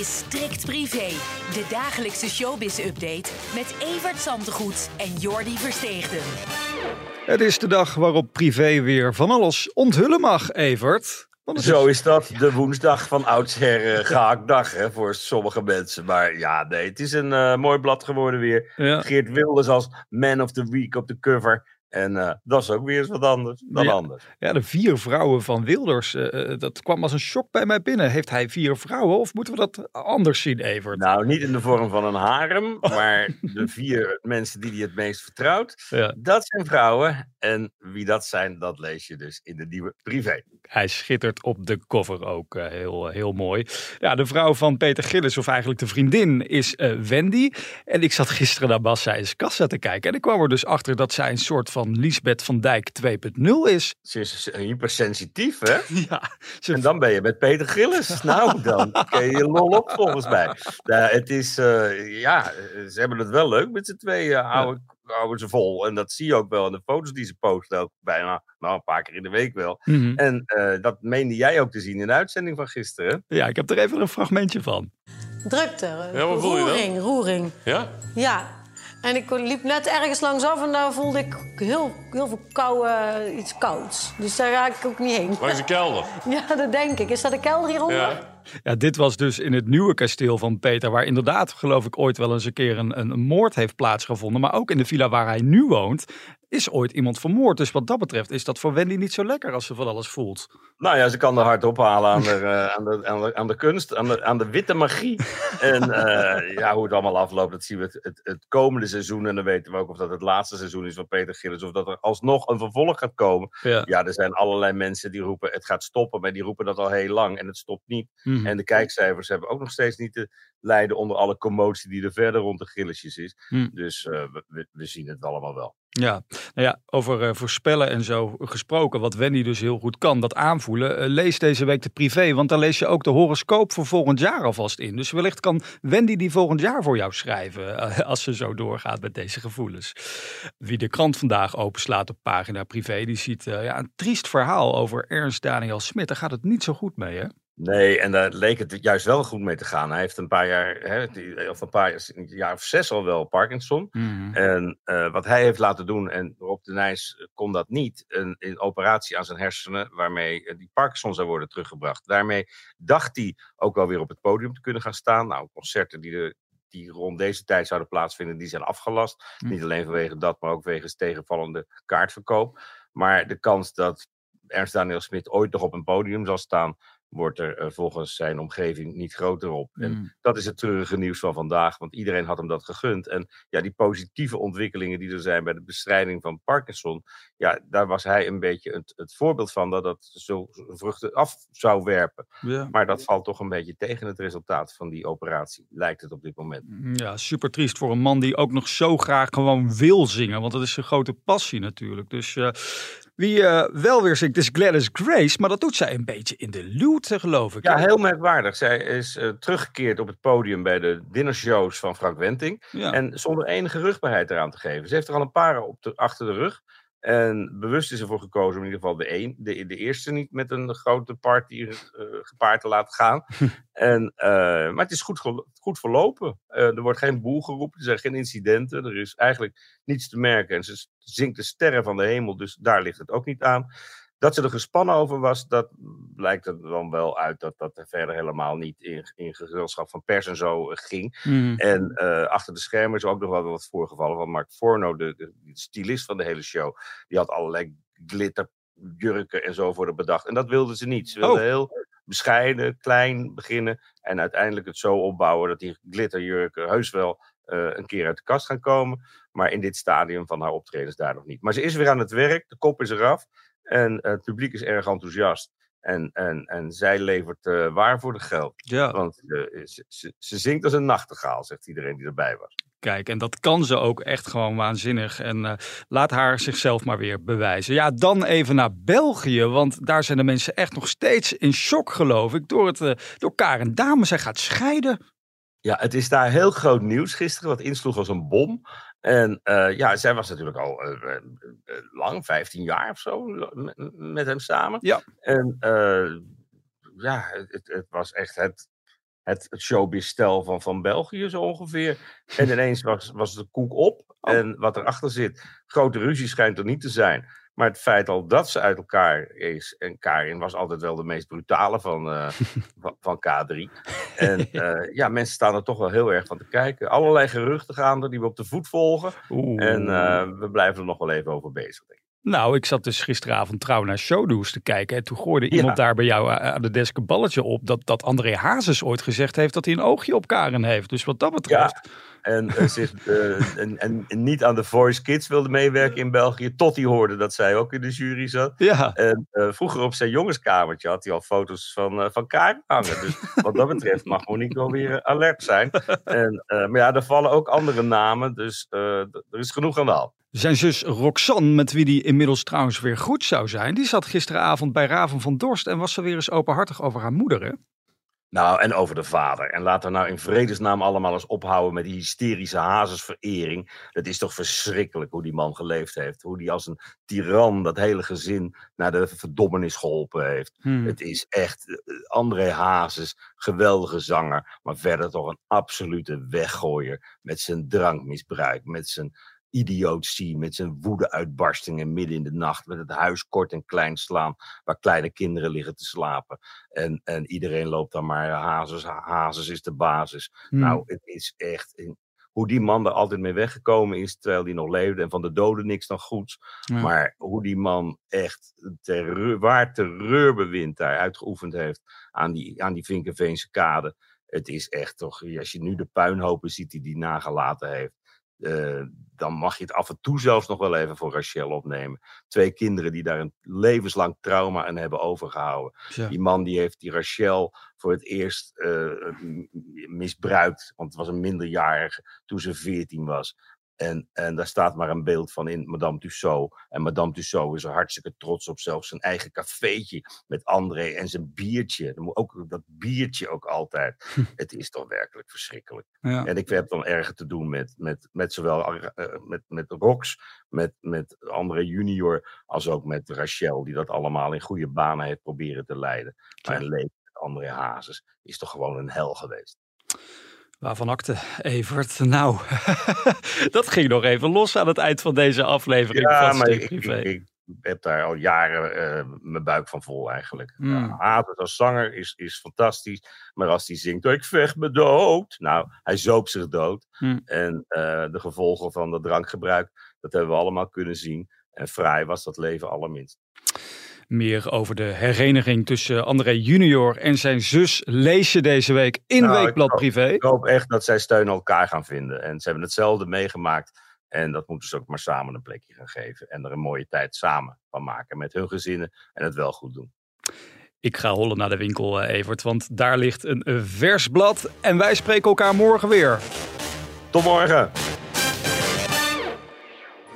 Is Strikt Privé, de dagelijkse showbiz-update met Evert Zantegoed en Jordi Versteegden. Het is de dag waarop privé weer van alles onthullen mag, Evert. Zo is dat de woensdag van oudsher uh, gehaktdag hè, voor sommige mensen. Maar ja, nee, het is een eh, mooi blad geworden weer. Ja. Geert Wilders als Man of the Week op de cover. En eh, dat is ook weer eens wat anders dan Ja. anders. Ja, de vier vrouwen van Wilders, eh, eh, dat kwam als een shock bij mij binnen. Heeft hij vier vrouwen of moeten we dat anders zien, Evert? Nou, niet in de vorm van een harem, maar de vier mensen die hij het meest vertrouwt, Ja. dat zijn vrouwen. En wie dat zijn, dat lees je dus in de nieuwe privé. Hij schittert op de cover ook heel, heel mooi. Ja, de vrouw van Peter Gillis, of eigenlijk de vriendin, is Wendy. En ik zat gisteren naar Bas Seijns kassa te kijken. En ik kwam er dus achter dat zij een soort van Lisbeth van Dijk 2.0 is. Ze is hypersensitief, hè? Ja, ze En dan ben je met Peter Gillis. Nou, dan kun je je lol op volgens mij. Nou, het is, eh, ja, eh, ze hebben het wel leuk met z'n tweeën. Houden, houden ze vol. En dat zie je ook wel in de foto's die ze posten. Ook bijna, nou, een paar keer in de week wel. Mhm. En eh, dat meende jij ook te zien in de uitzending van gisteren. Ja, ik heb er even een fragmentje van. Drukte. eh, Ja, roering, roering. Ja? Ja. En ik liep net ergens langsaf en daar voelde ik heel, heel veel kou, eh, iets kouds. Dus daar ga ik ook niet heen. Langs de kelder. Ja, dat denk ik. Is dat de kelder hieronder? Ja. Ja, dit was dus in het nieuwe kasteel van Peter, waar inderdaad, geloof ik, ooit wel eens een keer een, een moord heeft plaatsgevonden. Maar ook in de villa waar hij nu woont, is ooit iemand vermoord. Dus wat dat betreft is dat voor Wendy niet zo lekker als ze van alles voelt. Nou ja, ze kan er hard ophalen aan de, eh, aan de, aan de, aan de kunst, aan de, aan de witte magie. En eh, ja, hoe het allemaal afloopt, dat zien we het, het, het komende seizoen. En dan weten we ook of dat het laatste seizoen is van Peter Gillis. Of dat er alsnog een vervolg gaat komen. Ja. Ja, er zijn allerlei mensen die roepen het gaat stoppen. Maar die roepen dat al heel lang en het stopt niet. Mhm. En de kijkcijfers hebben ook nog steeds niet te lijden onder alle commotie die er verder rond de gilletjes is. Hm. Dus eh, we, we zien het allemaal wel. Ja, nou ja, over eh, voorspellen en zo gesproken, wat Wendy dus heel goed kan, dat aanvoelen. eh, lees deze week de privé, want daar lees je ook de horoscoop voor volgend jaar alvast in. Dus wellicht kan Wendy die volgend jaar voor jou schrijven, eh, als ze zo doorgaat met deze gevoelens. Wie de krant vandaag openslaat op pagina privé, die ziet ja, een triest verhaal over Ernst Daniel Smit. Daar gaat het niet zo goed mee, hè? Nee, en daar leek het juist wel goed mee te gaan. Hij heeft een paar jaar, hè, of een paar een jaar of zes al wel Parkinson. En eh, wat hij heeft laten doen, en Rob de Nijs kon dat niet, een, een operatie aan zijn hersenen, waarmee eh, die Parkinson zou worden teruggebracht. Daarmee dacht hij ook wel weer op het podium te kunnen gaan staan. Nou, concerten die, de, die rond deze tijd zouden plaatsvinden, die zijn afgelast. Hm. Niet alleen vanwege dat, maar ook wegens tegenvallende kaartverkoop. Maar de kans dat Ernst Daniel Smit ooit nog op een podium zal staan, wordt er eh, volgens zijn omgeving niet groter op. En Mm. dat is het treurige nieuws van vandaag, want iedereen had hem dat gegund. En ja, die positieve ontwikkelingen die er zijn bij de bestrijding van Parkinson, ja, daar was hij een beetje het, het voorbeeld van dat dat zo vruchten af zou werpen. Ja. Maar dat valt toch een beetje tegen het resultaat van die operatie, lijkt het op dit moment. Ja, super triest voor een man die ook nog zo graag gewoon wil zingen. Want dat is zijn grote passie natuurlijk. Dus eh, wie eh, wel weer zingt is Gladys Grace. Maar dat doet zij een beetje in de luwte, geloof ik. Ja, heel merkwaardig. Zij is eh, teruggekeerd op het podium bij de dinnershows van Frank Wenting. Ja. En zonder enige rugbaarheid eraan te geven. Ze heeft er al een paar op de, achter de rug. En bewust is ervoor gekozen om in ieder geval de, een, de, de eerste niet met een grote party eh, gepaard te laten gaan. en, eh, maar het is goed, goed verlopen. Eh, er wordt geen boel geroepen, er zijn geen incidenten. Er is eigenlijk niets te merken. En ze zingt de sterren van de hemel, dus daar ligt het ook niet aan. Dat ze er gespannen over was, dat blijkt er dan wel uit dat dat er verder helemaal niet in, in gezelschap van pers en zo eh, ging. Mhm. En eh, achter de schermen is ook nog wel wat voorgevallen van Mark Forno, de, de, de stylist van de hele show. Die had allerlei glitterjurken en zo voor de bedacht. En dat wilden ze niet. Ze wilden Oh. heel bescheiden, klein beginnen. En uiteindelijk het zo opbouwen dat die glitterjurken heus wel eh, een keer uit de kast gaan komen. Maar in dit stadium van haar optredens daar nog niet. Maar ze is weer aan het werk, de kop is eraf. En eh, het publiek is erg enthousiast. En, en, en zij levert eh, waar voor de geld. Ja, Want eh, ze, ze, ze zingt als een nachtegaal, zegt iedereen die erbij was. Kijk, en dat kan ze ook echt gewoon waanzinnig. En uh, laat haar zichzelf maar weer bewijzen. Ja, dan even naar België, want daar zijn de mensen echt nog steeds in shock, geloof ik, door, het, uh, door Karen Dame. Zij gaat scheiden. Ja, het is daar heel groot nieuws gisteren, wat insloeg als een bom. En uh, ja, zij was natuurlijk al uh, uh, lang, 15 jaar of zo, met hem samen. Ja. En ja, het, het, was echt het, het, het showbiz-stel van, van België zo ongeveer. En ineens was, was de koek op. Oh. En wat erachter zit, grote ruzie schijnt er niet te zijn. Maar het feit al dat ze uit elkaar is. En Karin was altijd wel de meest brutale van, uh, van, van, K3. En uh, ja, mensen staan er toch wel heel erg van te kijken. Allerlei geruchten gaan er die we op de voet volgen. Oeh. En uh, we blijven er nog wel even over bezig. Nou, ik zat dus gisteravond trouw naar Showdoes te kijken. En toen gooide iemand daar bij jou aan de desk een balletje op. Dat, dat André Hazes ooit gezegd heeft dat hij een oogje op Karen heeft. Dus wat dat betreft. En, eh, eh, en, en, en niet aan de Voice Kids wilde meewerken in België. Tot hij hoorde dat zij ook in de jury zat. Ja. En eh, vroeger op zijn jongenskamertje had hij al foto's van, eh van Karin hangen. Dus wat dat betreft mag Monique weer eh, alert zijn. En, eh, maar ja, er vallen ook andere namen. Dus eh, er is genoeg aan de hand. Zijn zus Roxanne, met wie die inmiddels trouwens weer goed zou zijn, die zat gisteravond bij Raven van Dorst en was ze weer eens openhartig over haar moeder. Hè? Nou, en over de vader. En laten we nou in vredesnaam allemaal eens ophouden met die hysterische hazesverering. Het is toch verschrikkelijk hoe die man geleefd heeft. Hoe die als een tiran dat hele gezin naar de verdommenis geholpen heeft. Hmm. Het is echt eh, André Hazes, geweldige zanger. Maar verder toch een absolute weggooier. Met zijn drankmisbruik, met zijn idiotie, met zijn woedeuitbarstingen midden in de nacht. Met het huis kort en klein slaan, waar kleine kinderen liggen te slapen. En, en iedereen loopt dan maar, Hazes, Hazes is de basis. Hmm. Nou, het is echt... in- hoe die man er altijd mee weggekomen is terwijl hij nog leefde. En van de doden niks dan goeds. Ja. Maar hoe die man echt terreur, waar terreurbewind daar uitgeoefend heeft aan die, aan die Vinkenveense kade. Het is echt toch, als je nu de puinhopen ziet die hij nagelaten heeft. Eh, dan mag je het af en toe zelfs nog wel even voor Rachel opnemen. Twee kinderen die daar een levenslang trauma aan hebben overgehouden. Ja. Die man die heeft die Rachel voor het eerst eh, misbruikt. Want het was een minderjarige toen ze 14 was. En, en daar staat maar een beeld van in Madame Tussaud. En Madame Tussaud is er hartstikke trots op. Zelfs zijn eigen cafeetje met André en zijn biertje. Er moet Ook dat biertje ook altijd. Het is toch werkelijk verschrikkelijk. Ja. En ik heb dan erger te doen met, met, met zowel eh, met, met Rox, met, met André junior, als ook met Rachel. Die dat allemaal in goede banen heeft proberen te leiden. Maar een leven met André Hazes is toch gewoon een hel geweest. Waarvan akte, Evert? Nou, dat ging nog even los aan het eind van deze aflevering Ja, van maar ik, ik, ik heb daar al jaren eh, mijn buik van vol eigenlijk. Ja, Hazes als zanger is, is fantastisch. Maar als hij zingt, ik vecht me dood. Nou, hij zoop zich dood. Hmm. En eh, de gevolgen van dat drankgebruik, dat hebben we allemaal kunnen zien. En vrij was dat leven allerminst. Meer over de hereniging tussen André junior en zijn zus lees je deze week in Nou, ik Weekblad hoop- Privé. Ik hoop echt dat zij steun aan elkaar gaan vinden. En ze hebben hetzelfde meegemaakt. En dat moeten ze ook maar samen een plekje gaan geven. En er een mooie tijd samen van maken met hun gezinnen. En het wel goed doen. Ik ga hollen naar de winkel, eh, Evert, want daar ligt een eh, vers blad. En wij spreken elkaar morgen weer. Tot morgen!